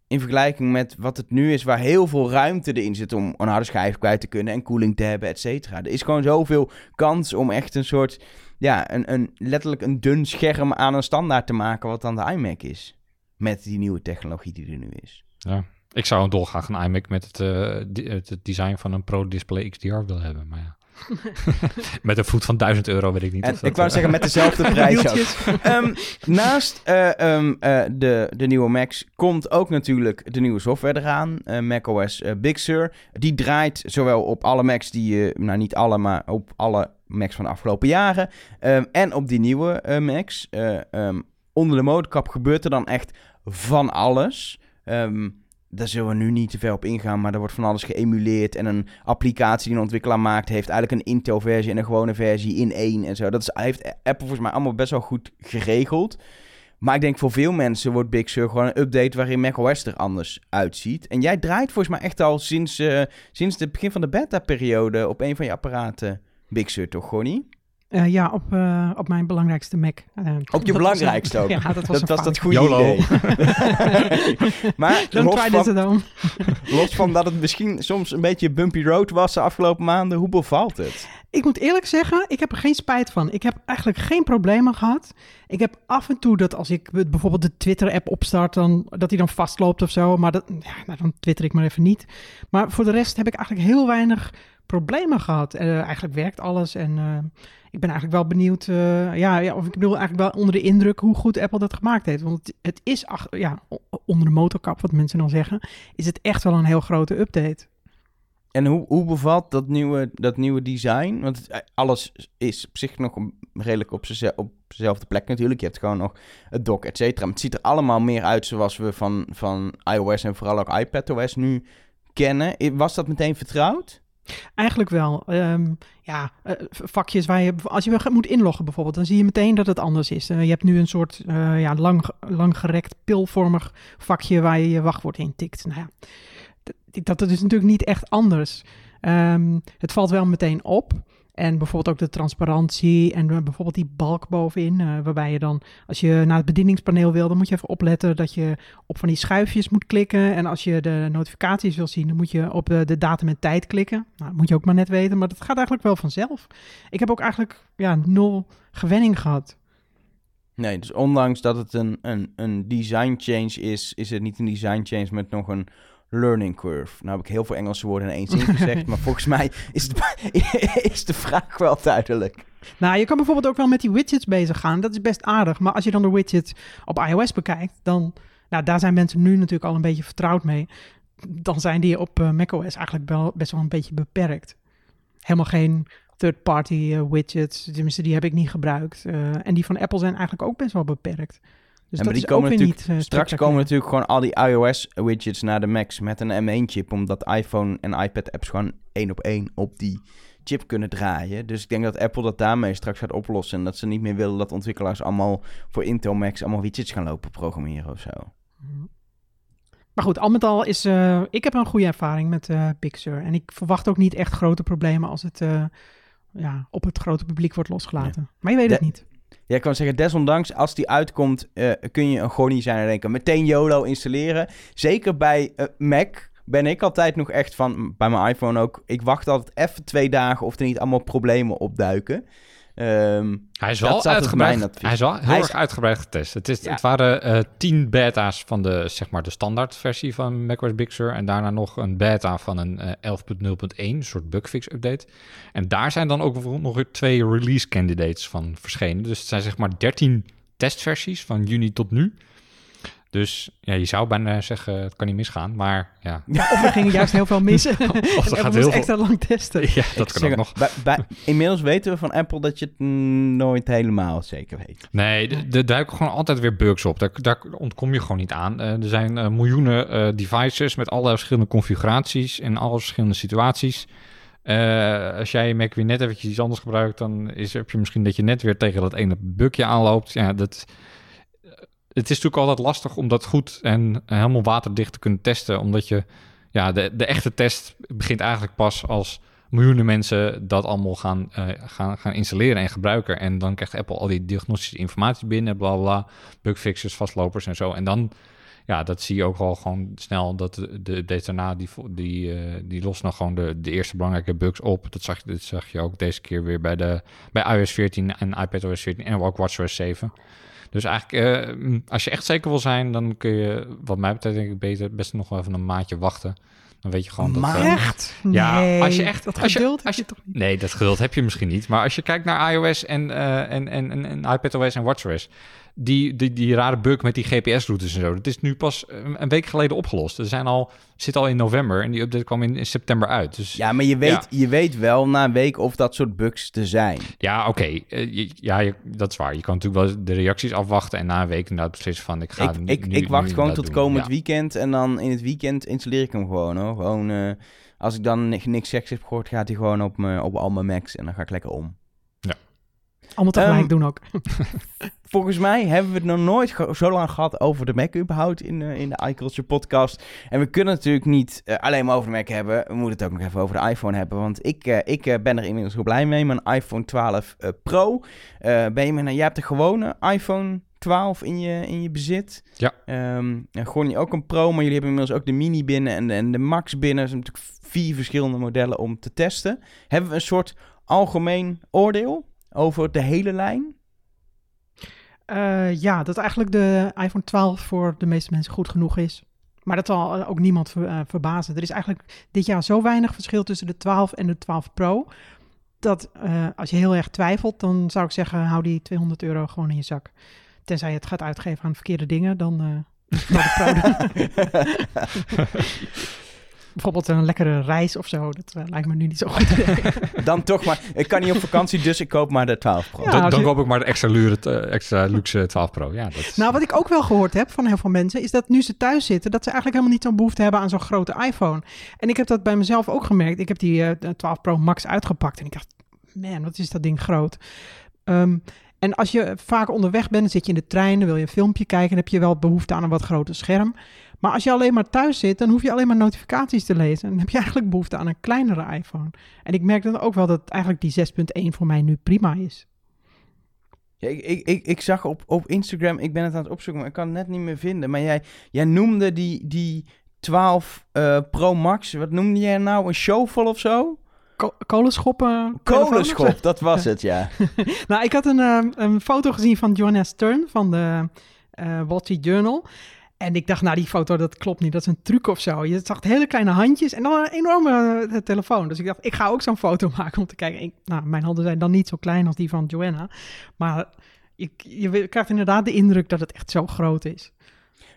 In vergelijking met wat het nu is, waar heel veel ruimte erin zit om een harde schijf kwijt te kunnen en koeling te hebben, et cetera. Er is gewoon zoveel kans om echt een soort, ja, een, een, letterlijk een dun scherm aan een standaard te maken, wat dan de iMac is. Met die nieuwe technologie die er nu is. Ja. Ik zou dolgraag een iMac met het, eh, het design van een Pro Display XDR willen hebben, maar ja. met een voet van 1000 euro weet ik niet. En ik wou eh, zeggen, met dezelfde prijs. Ehm, naast eh, ehm, eh, de, de nieuwe Macs komt ook natuurlijk de nieuwe software eraan. eh, macOS Big Sur. Die draait zowel op alle Macs die je, nou niet alle, maar op alle Macs van de afgelopen jaren. ehm, en op die nieuwe Macs. Onder de motorkap gebeurt er dan echt van alles. Ehm, daar zullen we nu niet te veel op ingaan, maar er wordt van alles geëmuleerd. En een applicatie die een ontwikkelaar maakt, heeft eigenlijk een Intel-versie en een gewone versie in één en zo. Dat is, heeft Apple volgens mij allemaal best wel goed geregeld. Maar ik denk voor veel mensen wordt Big Sur gewoon een update waarin macOS er anders uitziet. En jij draait volgens mij echt al sinds, eh, sinds het begin van de beta-periode op een van je apparaten Big Sur, toch, Gonnie? Eh, ja, op, eh, op mijn belangrijkste Mac. Eh, Op je was belangrijkste ook. Ja, dat was Dat was dat goede YOLO. idee. maar Don't los try van, this at home. los van dat het misschien soms een beetje bumpy road was de afgelopen maanden, hoe bevalt het? Ik moet eerlijk zeggen, ik heb er geen spijt van. Ik heb eigenlijk geen problemen gehad. Ik heb af en toe dat als ik bijvoorbeeld de Twitter-app opstart, dan, dat hij dan vastloopt of zo. Maar dat, ja, nou, dan twitter ik maar even niet. Maar voor de rest heb ik eigenlijk heel weinig problemen gehad. Eh, eigenlijk werkt alles en eh, ik ben eigenlijk wel benieuwd. eh, ja, ja, of ik bedoel eigenlijk wel onder de indruk hoe goed Apple dat gemaakt heeft. Want het, is ach- ja, onder de motorkap, wat mensen dan zeggen, is het echt wel een heel grote update. En hoe, hoe bevalt dat nieuwe, dat nieuwe design? Want eh, alles is op zich nog redelijk op, op dezelfde plek natuurlijk. Je hebt gewoon nog het dock, et cetera. Het ziet er allemaal meer uit zoals we van, van iOS en vooral ook iPadOS nu kennen. Was dat meteen vertrouwd? Eigenlijk wel. Ehm, ja, eh, vakjes waar je, als je moet inloggen bijvoorbeeld, dan zie je meteen dat het anders is. Eh, je hebt nu een soort eh, ja, lang, langgerekt pilvormig vakje waar je je wachtwoord in tikt. Nou ja, dat, dat is natuurlijk niet echt anders. Ehm, het valt wel meteen op. En bijvoorbeeld ook de transparantie en eh, bijvoorbeeld die balk bovenin, eh, waarbij je dan, als je naar het bedieningspaneel wil, dan moet je even opletten dat je op van die schuifjes moet klikken. En als je de notificaties wil zien, dan moet je op de, de datum en tijd klikken. Nou, dat moet je ook maar net weten, maar dat gaat eigenlijk wel vanzelf. Ik heb ook eigenlijk ja, nul gewenning gehad. Nee, dus ondanks dat het een, een, een design change is, is het niet een design change met nog een learning curve. Nou heb ik heel veel Engelse woorden in één zin gezegd, maar volgens mij is, het, is de vraag wel duidelijk. Nou, je kan bijvoorbeeld ook wel met die widgets bezig gaan. Dat is best aardig. Maar als je dan de widgets op iOS bekijkt, dan... Nou, daar zijn mensen nu natuurlijk al een beetje vertrouwd mee. Dan zijn die op eh, macOS eigenlijk wel best wel een beetje beperkt. Helemaal geen third-party eh, widgets. Tenminste, die heb ik niet gebruikt. Eh, en die van Apple zijn eigenlijk ook best wel beperkt. Dus dat maar die is ook komen weer natuurlijk- niet... eh, Straks komen natuurlijk gewoon al die iOS-widgets naar de Macs met een M1-chip, omdat iPhone en iPad-apps gewoon één op één op die chip kunnen draaien. Dus ik denk dat Apple dat daarmee straks gaat oplossen en dat ze niet meer willen dat ontwikkelaars allemaal voor Intel Macs allemaal widgets gaan lopen programmeren of zo. Maar goed, al met al is... eh, ik heb een goede ervaring met Big Sur. En ik verwacht ook niet echt grote problemen als het... ja, op het grote publiek wordt losgelaten. Maar je weet het niet. Ja, ik kan zeggen, desondanks, als die uitkomt, eh, kun je een gonnie zijn en denken, meteen YOLO installeren. Zeker bij eh, Mac ben ik altijd nog echt van, bij mijn iPhone ook, ik wacht altijd even twee dagen of er niet allemaal problemen opduiken. Ehm, Hij is wel uitgebreid. Hij is wel heel Hij is- erg uitgebreid getest. Het, is, Ja. het waren eh, tien beta's van de, zeg maar, de standaard versie van macOS Big Sur. En daarna nog een beta van een eh, 11.0.1, een soort bugfix update. En daar zijn dan ook nog twee release candidates van verschenen. Dus het zijn zeg maar 13 testversies van juni tot nu. Dus ja, je zou bijna zeggen, het kan niet misgaan. Maar ja, Of er gingen juist heel veel mis. en er Apple gaat heel veel- extra lang testen. ja ik dat kan zeg, ook nog. bij- bij- inmiddels weten we van Apple dat je het nooit helemaal zeker weet. Nee, er duiken gewoon altijd weer bugs op. Daar, daar ontkom je gewoon niet aan. Eh, er zijn eh, miljoenen eh, devices met allerlei verschillende configuraties in alle verschillende situaties. Eh, als jij je Mac weer net eventjes iets anders gebruikt, dan is, heb je misschien dat je net weer tegen dat ene bugje aanloopt. Ja, dat, het is natuurlijk altijd lastig om dat goed en helemaal waterdicht te kunnen testen, omdat je, ja, de, de echte test begint eigenlijk pas als miljoenen mensen dat allemaal gaan, eh, gaan, gaan installeren en gebruiken. En dan krijgt Apple al die diagnostische informatie binnen, bla bla, bugfixes, vastlopers en zo. En dan, ja, dat zie je ook wel gewoon snel. Dat de, de daarna, die, die, eh, die nog gewoon de, de eerste belangrijke bugs op. Dat zag, je- dat zag je ook deze keer weer bij, de, bij iOS 14 en iPadOS 14 en ook WatchOS 7. Dus eigenlijk, eh, mm, als je echt zeker wil zijn, dan kun je, wat mij betreft, denk ik beter best nog wel even een maandje wachten. Dan weet je gewoon dat... Maar- eh, Echt? Ja, nee, als je echt- dat als je- geduld als heb je toch niet. Nee, dat geduld heb je misschien niet. Maar als je kijkt naar iOS en, eh, en, en, en, en iPadOS en WatchOS... Die, die, die rare bug met die GPS-routes en zo... dat is nu pas een, een week geleden opgelost. Er zijn al, zit al in november en die update kwam in, in september uit. Dus ja, Ja, maar je weet, je weet wel na een week of dat soort bugs er zijn. oké. eh, je- ja, je- dat is waar. Je kan natuurlijk wel de reacties afwachten... en na een week inderdaad beslissen van... ik ga Ik, nu- ik, wacht nu gewoon tot doen. komend Ja. weekend en dan in het weekend installeer ik hem gewoon hoor. Gewoon, eh, als ik dan ni- niks seks heb gehoord, gaat hij gewoon op, me, op al mijn Macs en dan ga ik lekker om. Allemaal tegelijk Ehm, doen ook. Volgens mij hebben we het nog nooit ge- zo lang gehad over de Mac überhaupt in, de in de iCulture podcast. En we kunnen natuurlijk niet eh, alleen maar over de Mac hebben. We moeten het ook nog even over de iPhone hebben. Want ik, eh, ik eh, ben er inmiddels heel blij mee. Mijn iPhone 12 eh, Pro. Eh ben je met, nou, jij hebt de gewone iPhone 12 in je, in je bezit. Ja. Ehm en gewoon niet ook een Pro, maar jullie hebben inmiddels ook de Mini binnen en de, en de Max binnen. Er zijn natuurlijk vier verschillende modellen om te testen. Hebben we een soort algemeen oordeel over de hele lijn? Eh, ja, dat eigenlijk de iPhone 12 voor de meeste mensen goed genoeg is. Maar dat zal ook niemand ver- eh, verbazen. Er is eigenlijk dit jaar zo weinig verschil tussen de 12 en de 12 Pro. Dat eh, als je heel erg twijfelt, dan zou ik zeggen: hou die 200 euro gewoon in je zak. Tenzij je het gaat uitgeven aan verkeerde dingen, dan. eh. Bijvoorbeeld een lekkere reis of zo. Dat eh, lijkt me nu niet zo goed. Dan toch maar. Ik kan niet op vakantie, dus ik koop maar de 12 Pro. Ja, Dan, als dan je- koop ik maar de extra, lure, eh, extra luxe 12 Pro. Ja, dat is- Nou, wat ik ook wel gehoord heb van heel veel mensen, is dat nu ze thuis zitten, dat ze eigenlijk helemaal niet zo'n behoefte hebben aan zo'n grote iPhone. En ik heb dat bij mezelf ook gemerkt. Ik heb die eh, de 12 Pro Max uitgepakt en ik dacht, man, wat is dat ding groot. Ehm, en als je vaak onderweg bent, zit je in de trein, dan wil je een filmpje kijken, dan heb je wel behoefte aan een wat groter scherm. Maar als je alleen maar thuis zit, dan hoef je alleen maar notificaties te lezen. En dan heb je eigenlijk behoefte aan een kleinere iPhone. En ik merk dan ook wel dat eigenlijk die 6.1 voor mij nu prima is. Ja, ik, ik, ik, ik zag op, op Instagram, ik ben het aan het opzoeken, maar ik kan het net niet meer vinden. Maar jij, jij noemde die, die 12 eh, Pro Max, wat noemde jij nou? Een shovel of zo? Ko- kolenschoppen? zo? Kolenschop, dat was het, ja. Nou, ik had een, ehm, een foto gezien van Joanna Stern van de eh Wall Street Journal. En ik dacht, nou, die foto, dat klopt niet. Dat is een truc of zo. Je zag hele kleine handjes en dan een enorme eh, telefoon. Dus ik dacht, ik ga ook zo'n foto maken om te kijken. Ik, nou, mijn handen zijn dan niet zo klein als die van Joanna. Maar je, je krijgt inderdaad de indruk dat het echt zo groot is.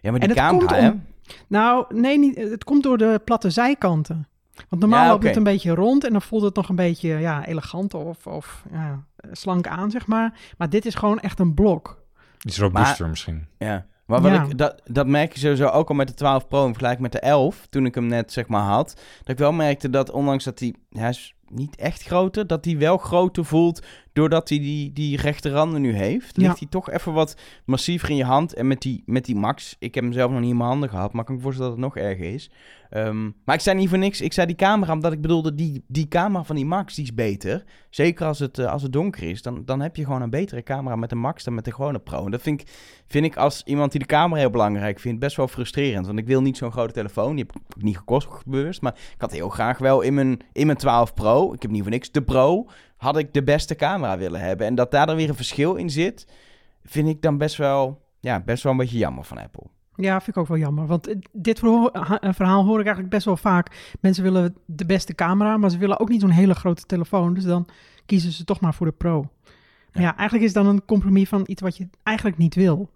Ja, maar die camera, hè? om- Nou, nee, niet, het komt door de platte zijkanten. Want normaal Ja, loopt het een beetje rond en dan voelt het nog een beetje ja, elegant of, of ja, slank aan, zeg maar. Maar dit is gewoon echt een blok. Iets robuuster misschien. Ja. Maar wat Ja. ik, dat, dat merk je sowieso ook al met de 12 Pro in vergelijking met de 11, toen ik hem net zeg maar had. Dat ik wel merkte dat ondanks dat hij, hij is niet echt groter, dat hij wel groter voelt doordat hij die, die rechte randen nu heeft. Ja. Ligt hij toch even wat massiever in je hand. En met die, met die Max, ik heb hem zelf nog niet in mijn handen gehad, maar ik kan me voorstellen dat het nog erger is. Ehm, maar ik zei niet voor niks, ik zei die camera, omdat ik bedoelde, die, die camera van die Max, die is beter. Zeker als het, eh, als het donker is, dan, dan heb je gewoon een betere camera met de Max dan met de gewone Pro. En dat vind ik, vind ik als iemand die de camera heel belangrijk vindt, best wel frustrerend. Want ik wil niet zo'n grote telefoon, die heb ik niet gekocht bewust, maar ik had heel graag wel in mijn, in mijn 12 Pro, ik heb niet voor niks, de Pro, had ik de beste camera willen hebben. En dat daar dan weer een verschil in zit, vind ik dan best wel, ja, best wel een beetje jammer van Apple. Ja, vind ik ook wel jammer. Want eh, dit eh, verhaal hoor ik eigenlijk best wel vaak. Mensen willen de beste camera, maar ze willen ook niet zo'n hele grote telefoon. Dus dan kiezen ze toch maar voor de Pro. Maar ja, eigenlijk is dan een compromis van iets wat je eigenlijk niet wil.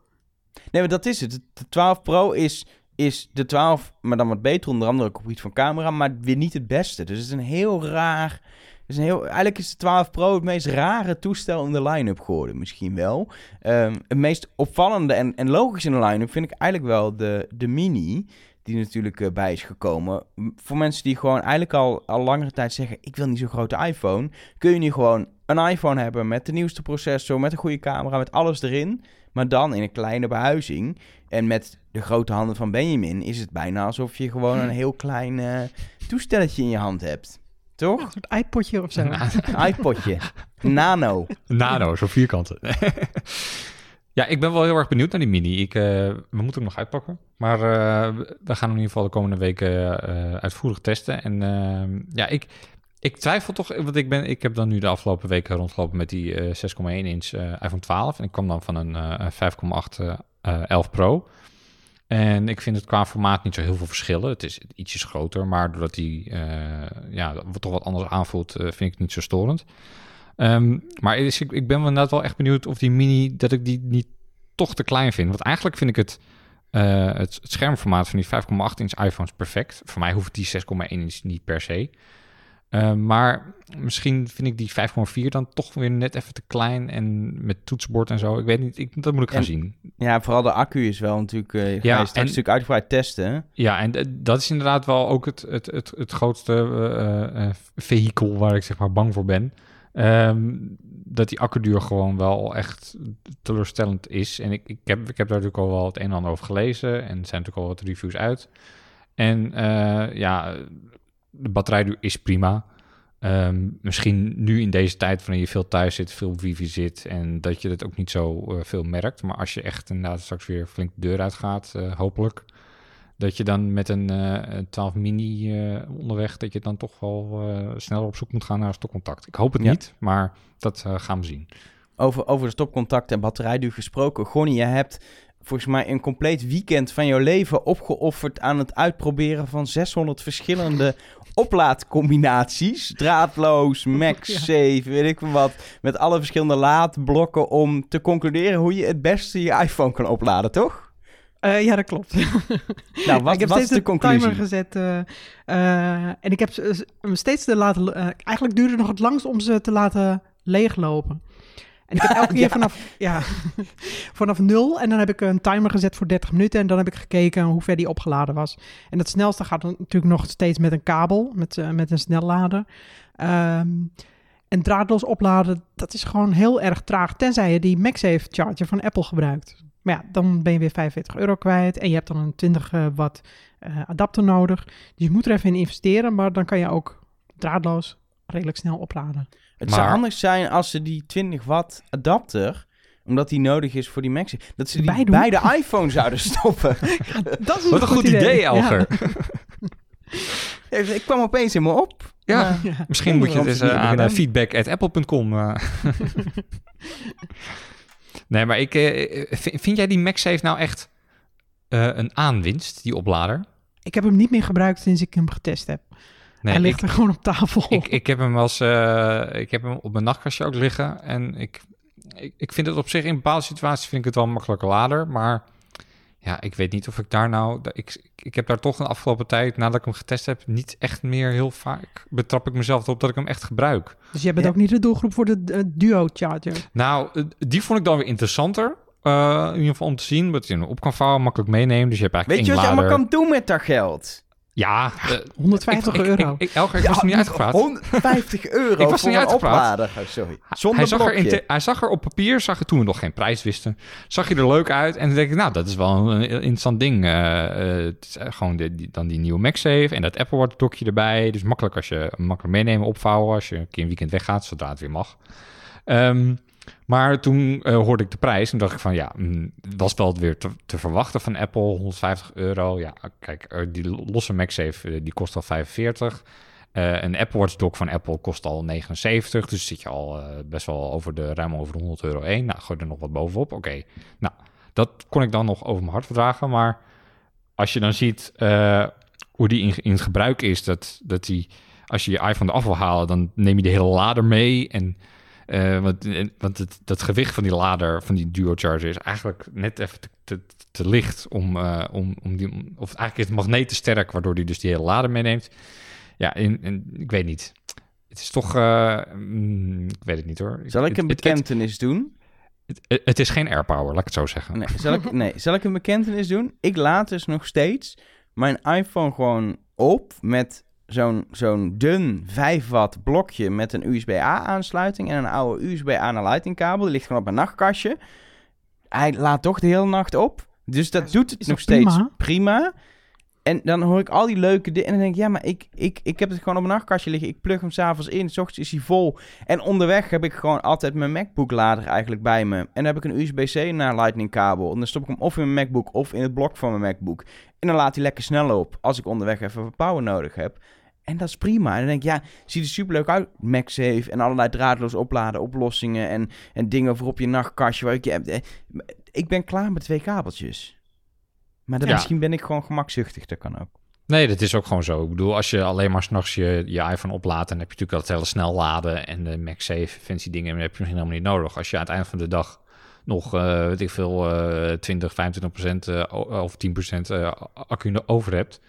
Nee, maar dat is het. De 12 Pro is, is de 12, maar dan wat beter, onder andere op het gebied van camera, maar weer niet het beste. Dus het is een heel raar. Een heel, eigenlijk is de 12 Pro het meest rare toestel in de line-up geworden, misschien wel. Ehm, het meest opvallende en, en logisch in de line-up vind ik eigenlijk wel de, de Mini, die natuurlijk eh, bij is gekomen. Voor mensen die gewoon eigenlijk al, al langere tijd zeggen: Ik wil niet zo'n grote iPhone, kun je nu gewoon een iPhone hebben met de nieuwste processor, met een goede camera, met alles erin. Maar dan in een kleine behuizing. En met de grote handen van Benjamin is het bijna alsof je gewoon een heel klein eh, toestelletje in je hand hebt. Toch? een soort iPodje of zo. Een iPodje. Nano. Nano, zo vierkanten. Ja, ik ben wel heel erg benieuwd naar die mini. Ik, eh, we moeten hem nog uitpakken. Maar eh, we gaan hem in ieder geval de komende weken eh, uitvoerig testen. En ehm, ja, ik, ik twijfel toch, want ik, ben, ik heb dan nu de afgelopen weken rondgelopen met die eh 6,1 inch eh, iPhone 12. En ik kwam dan van een eh, 5,8 eh, 11 Pro. En ik vind het qua formaat niet zo heel veel verschillen. Het is ietsjes groter, maar doordat hij eh, ja, toch wat anders aanvoelt, eh, vind ik het niet zo storend. Ehm, maar is, ik, ik ben wel inderdaad wel echt benieuwd of die mini, dat ik die niet toch te klein vind. Want eigenlijk vind ik het, eh, het, het schermformaat van die 5,8 inch iPhones perfect. Voor mij hoeft die 6,1 inch niet per se. Eh, maar misschien vind ik die 5,4 dan toch weer net even te klein en met toetsenbord en zo. Ik weet niet, ik, dat moet ik gaan En- zien. Ja, vooral de accu is wel natuurlijk... ga je Ja, straks en- natuurlijk uitgebreid testen. Ja, en dat is inderdaad wel ook het, het, het, het grootste eh, vehikel waar ik zeg maar bang voor ben. Ehm, dat die accuduur gewoon wel echt teleurstellend is. En ik, ik, heb, ik heb daar natuurlijk al wel het een en ander over gelezen. En er zijn natuurlijk al wat reviews uit. En ja, de batterijduur is prima. Ehm, misschien nu in deze tijd wanneer je veel thuis zit, veel wifi zit en dat je het ook niet zo eh, veel merkt. Maar als je echt inderdaad straks weer flink de deur uitgaat, eh, hopelijk, dat je dan met een eh, een 12 mini eh, onderweg, dat je dan toch wel sneller op zoek moet gaan naar stopcontact. Ik hoop het Ja. niet, maar dat gaan we zien. Over, over de stopcontact en batterijduur gesproken. Gonnie, je hebt volgens mij een compleet weekend van jouw leven opgeofferd aan het uitproberen van 600 verschillende oplaadcombinaties. Draadloos, MagSafe, weet ik veel wat. Met alle verschillende laadblokken om te concluderen hoe je het beste je iPhone kan opladen, toch? Eh, ja, dat klopt. Nou, wat, ik heb wat steeds de conclusie? timer gezet. eh, eh, en ik heb ze- hem steeds te laten... eigenlijk duurde het nog het langst om ze te laten leeglopen. En ik heb elke keer Ja. vanaf, ja, vanaf nul. En dan heb ik een timer gezet voor 30 minuten. En dan heb ik gekeken hoe ver die opgeladen was. En het snelste gaat natuurlijk nog steeds met een kabel. Met, eh, met een snellader. Ehm, en draadloos opladen, dat is gewoon heel erg traag. Tenzij je die MagSafe charger van Apple gebruikt. Maar ja, dan ben je weer 45 euro kwijt. En je hebt dan een 20 eh, watt eh, adapter nodig. Dus je moet er even in investeren. Maar dan kan je ook draadloos redelijk snel opladen. Het zou handig zijn als ze die 20 watt adapter, omdat die nodig is voor die MagSafe, dat ze die doen. bij de iPhone zouden stoppen. Dat is Wat een goed idee, Alger. Ik kwam opeens in me op. Ja. Misschien moet je het eens eh, aan uh, feedback.apple.com. eh. nee, maar ik, eh, vind, vind jij die MagSafe nou echt eh, een aanwinst, die oplader? Ik heb hem niet meer gebruikt sinds ik hem getest heb. Nee, Hij ligt ik, er gewoon op tafel. ik, ik heb hem als, eh, ik heb hem op mijn nachtkastje ook liggen. En ik, ik, ik vind het op zich in bepaalde situaties vind ik het wel een makkelijke lader. Maar ja, ik weet niet of ik daar nou... Ik, ik heb daar toch de afgelopen tijd, nadat ik hem getest heb, niet echt meer heel vaak... betrap ik mezelf erop dat ik hem echt gebruik. dus jij bent Ja. ook niet de doelgroep voor de duo charger. Nou, eh, die vond ik dan weer interessanter. eh, in ieder geval om te zien, dat je hem op kan vouwen, makkelijk meenemen. Dus je hebt Weet eigenlijk je wat je allemaal kan doen met dat geld? Ja, eh, 150 ik, euro. Ik, ik, Elger, ik was er niet uitgepraat. 150 euro Ik was er voor niet een uitgepraat. oplader. Sorry. Zonder Hij zag, er in blokje. te- hij zag er op papier, zag er toen we nog geen prijs wisten, zag je er leuk uit. En dan denk ik, nou, dat is wel een interessant ding. Eh, eh, het is eh, gewoon de, die, dan die nieuwe MagSafe en dat Apple Watch dokje erbij. Dus makkelijk als je makkelijk meenemen, opvouwen als je een keer een weekend weggaat, zodra het weer mag. Ehm, maar toen eh, hoorde ik de prijs en dacht ik van ja, mm, was wel weer te, te verwachten van Apple, 150 euro. Ja, kijk, eh, die losse MagSafe eh, die kost al 45. Eh, een Apple Watch dock van Apple kost al 79, dus zit je al best wel over de ruim over de 100 euro heen. Nou, gooi er nog wat bovenop. Oké, nou, dat kon ik dan nog over mijn hart verdragen. Maar als je dan ziet hoe die in, gebruik is, dat, dat die, als je je iPhone eraf wil halen, dan neem je de hele lader mee. En, eh, want en- want het, dat gewicht van die lader, van die duo charger, is eigenlijk net even te, te, te licht om, eh, om, om die, of eigenlijk is het magneet te sterk, waardoor die dus die hele lader meeneemt. Ja, en, en ik weet niet. Het is toch, eh, mm, ik weet het niet hoor. Zal ik een bekentenis doen? Het, het, het is geen airpower, laat ik het zo zeggen. Nee zal, ik, nee, zal ik een bekentenis doen? Ik laat dus nog steeds mijn iPhone gewoon op met zo'n zo'n dun 5 watt blokje met een USB-A aansluiting en een oude USB-A naar Lightning kabel. Die ligt gewoon op mijn nachtkastje. Hij laat toch de hele nacht op. Dus dat Is- doet het nog dat steeds prima? prima. En dan hoor ik al die leuke dingen en dan denk ik, ja, maar ik, ik, ik heb het gewoon op een nachtkastje liggen. Ik plug hem s'avonds in, s ochtends is hij vol. En onderweg heb ik gewoon altijd mijn MacBook-lader eigenlijk bij me. En dan heb ik een USB-C naar Lightning kabel. En dan stop ik hem of in mijn MacBook of in het blok van mijn MacBook. En dan laat hij lekker snel op als ik onderweg even power nodig heb. En dat is prima. En dan denk ik, ja, ziet er superleuk uit. MagSafe en allerlei draadloos opladen oplossingen en, en dingen voor op je nachtkastje. Waar ik, je, ik ben klaar met twee kabeltjes. Maar dan Ja. misschien ben ik gewoon gemakzuchtig, dat kan ook. Nee, dat is ook gewoon zo. Ik bedoel, als je alleen maar s'nachts je, je iPhone oplaadt... dan heb je natuurlijk dat hele snel laden en de MagSafe, fancy dingen... dan heb je misschien helemaal niet nodig. Als je aan het eind van de dag nog, eh, weet ik veel, eh 20, 25 procent eh, of 10 procent eh, accu over hebt...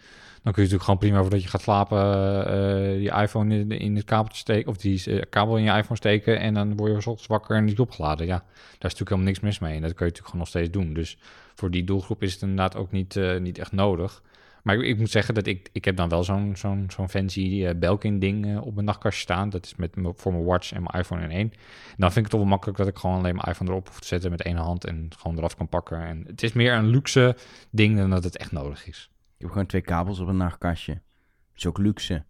dan kun je natuurlijk gewoon prima voordat je gaat slapen... eh, je iPhone in, in het kabeltje steken... of die eh, kabel in je iPhone steken... en dan word je ochtends wakker en is opgeladen. Ja, daar is natuurlijk helemaal niks mis mee. En dat kun je natuurlijk gewoon nog steeds doen. Dus voor die doelgroep is het inderdaad ook niet, eh, niet echt nodig... Maar ik, ik moet zeggen dat ik, ik heb dan wel zo'n zo'n zo'n fancy eh, Belkin-ding eh, op mijn nachtkastje staan. Dat is met, voor mijn watch en mijn iPhone in één. En dan vind ik het toch wel makkelijk dat ik gewoon alleen mijn iPhone erop hoef te zetten met één hand en gewoon eraf kan pakken. En het is meer een luxe ding dan dat het echt nodig is. Ik heb gewoon twee kabels op een nachtkastje. Dat is ook luxe.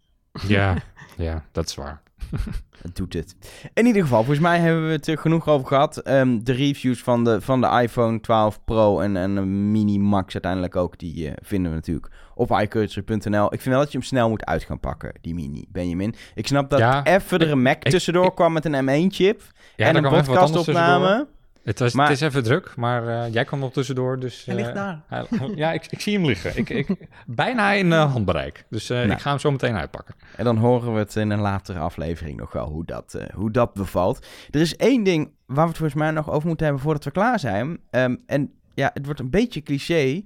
Ja, ja dat is waar. Dat doet het. In ieder geval, volgens mij hebben we het er genoeg over gehad. Ehm, de reviews van de, van de iPhone 12 Pro en, en de Mini Max uiteindelijk ook, die eh, vinden we natuurlijk op iCulture.nl. Ik vind wel dat je hem snel moet uit gaan pakken, die Mini, Benjamin. Ik snap dat Ja, even er een Mac ik- tussendoor ik- kwam met een M1-chip Ja, en een podcastopname. Het, was, Maar- het is even druk, maar eh, jij kwam nog tussendoor. Dus, Hij ligt eh, daar. hij- ja, ik, ik zie hem liggen. Ik, ik, bijna in eh, handbereik. Dus Nou. ik ga hem zo meteen uitpakken. En dan horen we het in een latere aflevering nog wel hoe dat, hoe dat bevalt. Er is één ding waar we het volgens mij nog over moeten hebben voordat we klaar zijn. Ehm, en ja, het wordt een beetje cliché,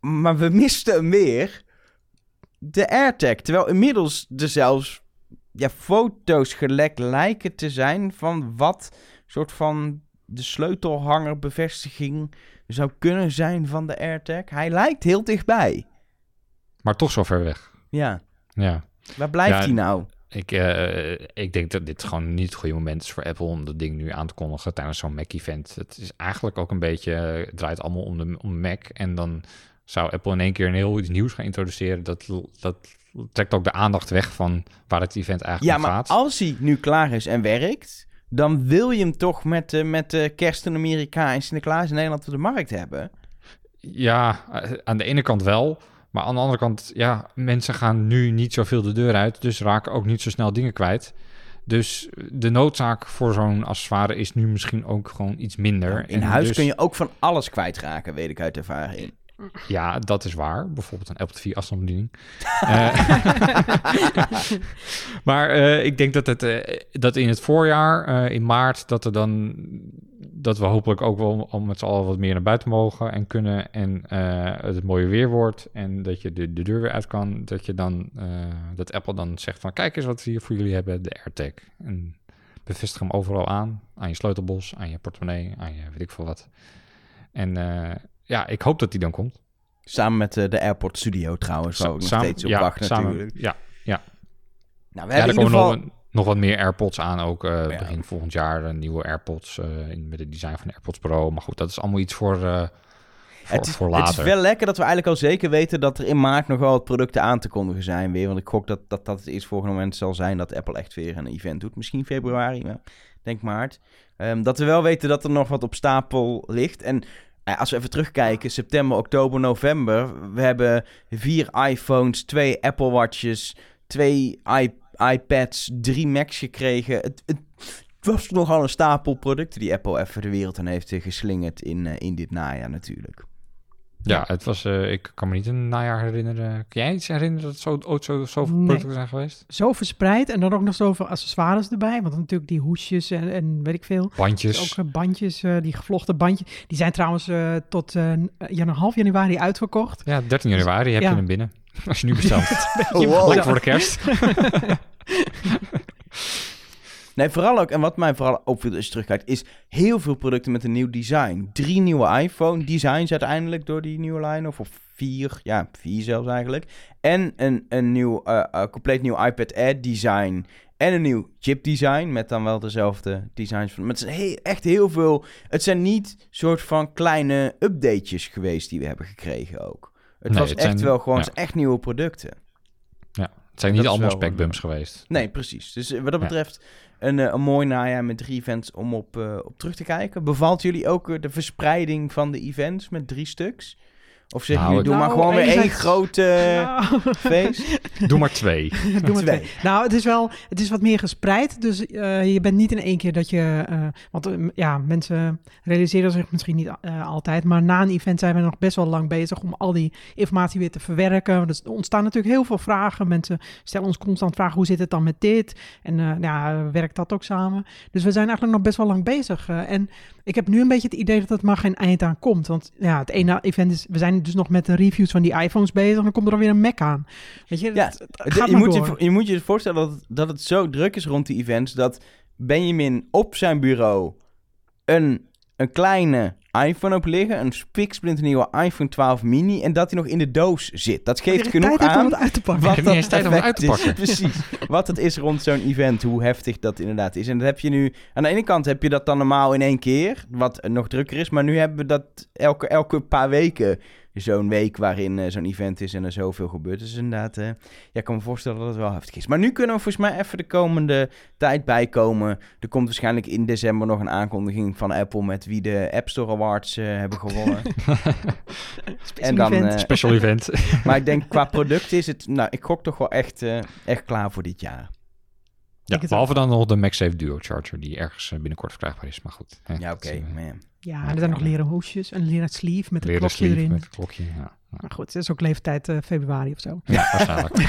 maar we misten hem weer. De AirTag. Terwijl inmiddels er zelfs ja, foto's gelekt lijken te zijn van wat soort van de sleutelhangerbevestiging zou kunnen zijn van de AirTag. Hij lijkt heel dichtbij. Maar toch zo ver weg. Ja, Ja. waar blijft Ja, hij nou? Ik, eh, ik denk dat dit gewoon niet het goede moment is voor Apple om dat ding nu aan te kondigen tijdens zo'n Mac-event. Het is eigenlijk ook een beetje, het draait allemaal om de om Mac. En dan zou Apple in één keer een heel iets nieuws gaan introduceren. Dat, dat trekt ook de aandacht weg van waar het event eigenlijk Ja, om maar gaat. als hij nu klaar is en werkt, dan wil je hem toch met, de met de kerst in Amerika en Sinterklaas in Nederland op de markt hebben. Ja, eh, aan de ene kant wel. Maar aan de andere kant, ja, mensen gaan nu niet zoveel de deur uit. Dus raken ook niet zo snel dingen kwijt. Dus de noodzaak voor zo'n accessoire is nu misschien ook gewoon iets minder. In En huis dus- kun je ook van alles kwijtraken, weet ik uit ervaring. Ja, dat is waar. Bijvoorbeeld een Apple TV afstandsbediening. Eh, maar eh, ik denk dat, het, eh, dat in het voorjaar, in maart, dat, er dan, dat we hopelijk ook wel al met z'n allen wat meer naar buiten mogen en kunnen. En eh, het mooie weer wordt en dat je de, de deur weer uit kan. Dat, je dan, dat Apple dan zegt van kijk eens wat we hier voor jullie hebben, de AirTag. En bevestig hem overal aan. Aan je sleutelbos, aan je portemonnee, aan je weet ik veel wat. En ja, ik hoop dat die dan komt. Samen met eh, de Airport Studio trouwens, we ook nog Samen- steeds op ja, wachten samen- natuurlijk. Ja, Nou, we ja er hebben in ieder nog, geval... wat- nog wat meer AirPods aan ook. eh, Ja. Begin volgend jaar een nieuwe AirPods eh, in, met het design van de AirPods Pro. Maar goed, dat is allemaal iets voor, eh, voor, Het is, voor het is wel lekker dat we eigenlijk al zeker weten dat er in maart nog wel wat producten aan te kondigen zijn weer. Want ik gok dat dat, dat het eerst volgende moment zal zijn dat Apple echt weer een event doet. Misschien februari, maar denk maart. Ehm, dat we wel weten dat er nog wat op stapel ligt. En eh, als we even terugkijken, september, oktober, november. We hebben vier iPhones, twee Apple Watches, twee iPads, drie Macs gekregen. Het, het was nogal een stapel producten die Apple even de wereld aan heeft eh, geslingerd in, eh, in dit najaar natuurlijk. Ja, het was, eh, ik kan me niet een najaar herinneren. Kun jij iets herinneren dat het zo, ooit zo, zoveel Nee. producten zijn geweest? Zo verspreid en dan ook nog zoveel accessoires erbij. Want natuurlijk die hoesjes en, en weet ik veel. Bandjes. Ook eh, bandjes, eh, die gevlochten bandjes. Die zijn trouwens eh, tot half januari uitverkocht. Ja, 13 januari heb Ja. je hem binnen. Als je nu bestelt. Oh, wow. Voor de kerst. Nee, vooral ook, en wat mij vooral opviel als je terugkijkt, is heel veel producten met een nieuw design. Drie nieuwe iPhone designs uiteindelijk door die nieuwe line, of, of vier, ja, vier zelfs eigenlijk. En een, een nieuw, eh, eh, compleet nieuw iPad Air design. En een nieuw chip design, met dan wel dezelfde designs. Van, maar het zijn he- echt heel veel, het zijn niet soort van kleine updatejes geweest die we hebben gekregen ook. Het Nee, was het echt zijn- wel gewoon ja. echt nieuwe producten. Het zijn niet allemaal wel, specbumps geweest. Nee, precies. Dus eh, wat dat Ja. betreft een, eh, een mooi najaar met drie events om op, eh, op terug te kijken. Bevalt jullie ook eh, de verspreiding van de events met drie stuks? Of zeggen Nou, jullie, doe maar nou, gewoon weer één grote Nou, feest? Doe maar twee. Doe maar Twee. twee. Nou, het is wel, het is wat meer gespreid. Dus eh, je bent niet in één keer dat je, eh, want eh, ja, mensen realiseren zich misschien niet eh, altijd, maar na een event zijn we nog best wel lang bezig om al die informatie weer te verwerken. Want er ontstaan natuurlijk heel veel vragen. Mensen stellen ons constant vragen, hoe zit het dan met dit? En eh, ja, werkt dat ook samen? Dus we zijn eigenlijk nog best wel lang bezig. eh, en ik heb nu een beetje het idee dat er maar geen eind aan komt. Want ja, het ene event is, we zijn dus nog met de reviews van die iPhones bezig. En dan komt er alweer een Mac aan. Weet je, Ja, het- het Het- gaat je, maar moet door. je, je moet je voorstellen dat het, dat het zo druk is rond die events dat Benjamin op zijn bureau een, een kleine iPhone op liggen, een spiksplinternieuwe iPhone 12 mini en dat hij nog in de doos zit. Dat geeft Tijd genoeg om aan het uit te pakken. Tijd om het uit te effect is. Precies. Wat het is rond zo'n event, hoe heftig dat inderdaad is. En dat heb je nu... Aan de ene kant heb je dat dan normaal in één keer, wat nog drukker is. Maar nu hebben we dat elke, elke paar weken zo'n week waarin eh, zo'n event is en er zoveel gebeurt. Dus inderdaad, eh, ja, ik kan me voorstellen dat het wel heftig is. Maar nu kunnen we volgens mij even de komende tijd bijkomen. Er komt waarschijnlijk in december nog een aankondiging van Apple met wie de App Store Awards eh, hebben gewonnen. en dan, event. Special event. maar ik denk qua product is het, nou, ik gok toch wel echt, eh, echt klaar voor dit jaar. Ja, behalve dan nog de MagSafe Duo Charger, die ergens binnenkort verkrijgbaar is. Maar goed. hè, Ja, oké, man. Ja, en er zijn nog leren hoesjes, een leren sleeve met een leren klokje sleeve erin. met een klokje. Ja. Maar goed, het is ook leeftijd eh, februari of zo. ja waarschijnlijk.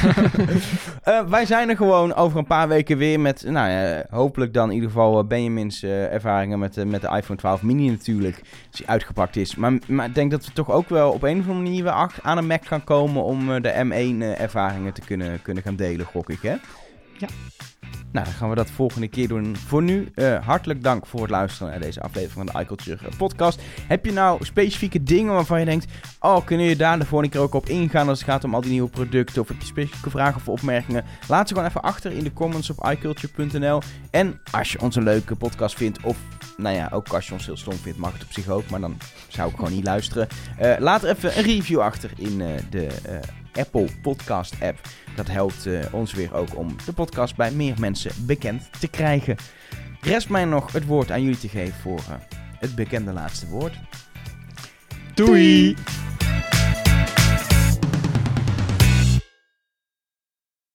Eh, wij zijn er gewoon over een paar weken weer met, nou ja, hopelijk dan in ieder geval eh, Benjamin's eh, ervaringen met, eh, met de iPhone 12 mini natuurlijk, als die uitgepakt is. Maar, maar ik denk dat we toch ook wel op een of andere manier weer aan een Mac gaan komen om eh, de M1 eh, ervaringen te kunnen, kunnen gaan delen, gok ik, hè? Ja. Nou, dan gaan we dat volgende keer doen. Voor nu, eh, hartelijk dank voor het luisteren naar deze aflevering van de iCulture eh, podcast. Heb je nou specifieke dingen waarvan je denkt... Oh, kunnen je daar de volgende keer ook op ingaan als het gaat om al die nieuwe producten? Of heb je specifieke vragen of opmerkingen? Laat ze gewoon even achter in de comments op iCulture.nl. En als je ons een leuke podcast vindt of... Nou ja, ook als je ons heel stom vindt, mag het op zich ook. Maar dan zou ik gewoon niet luisteren. Eh, laat er even een review achter in de Apple Podcast app. Dat helpt eh, ons weer ook om de podcast bij meer mensen bekend te krijgen. Rest mij nog het woord aan jullie te geven voor eh, het bekende laatste woord. Doei!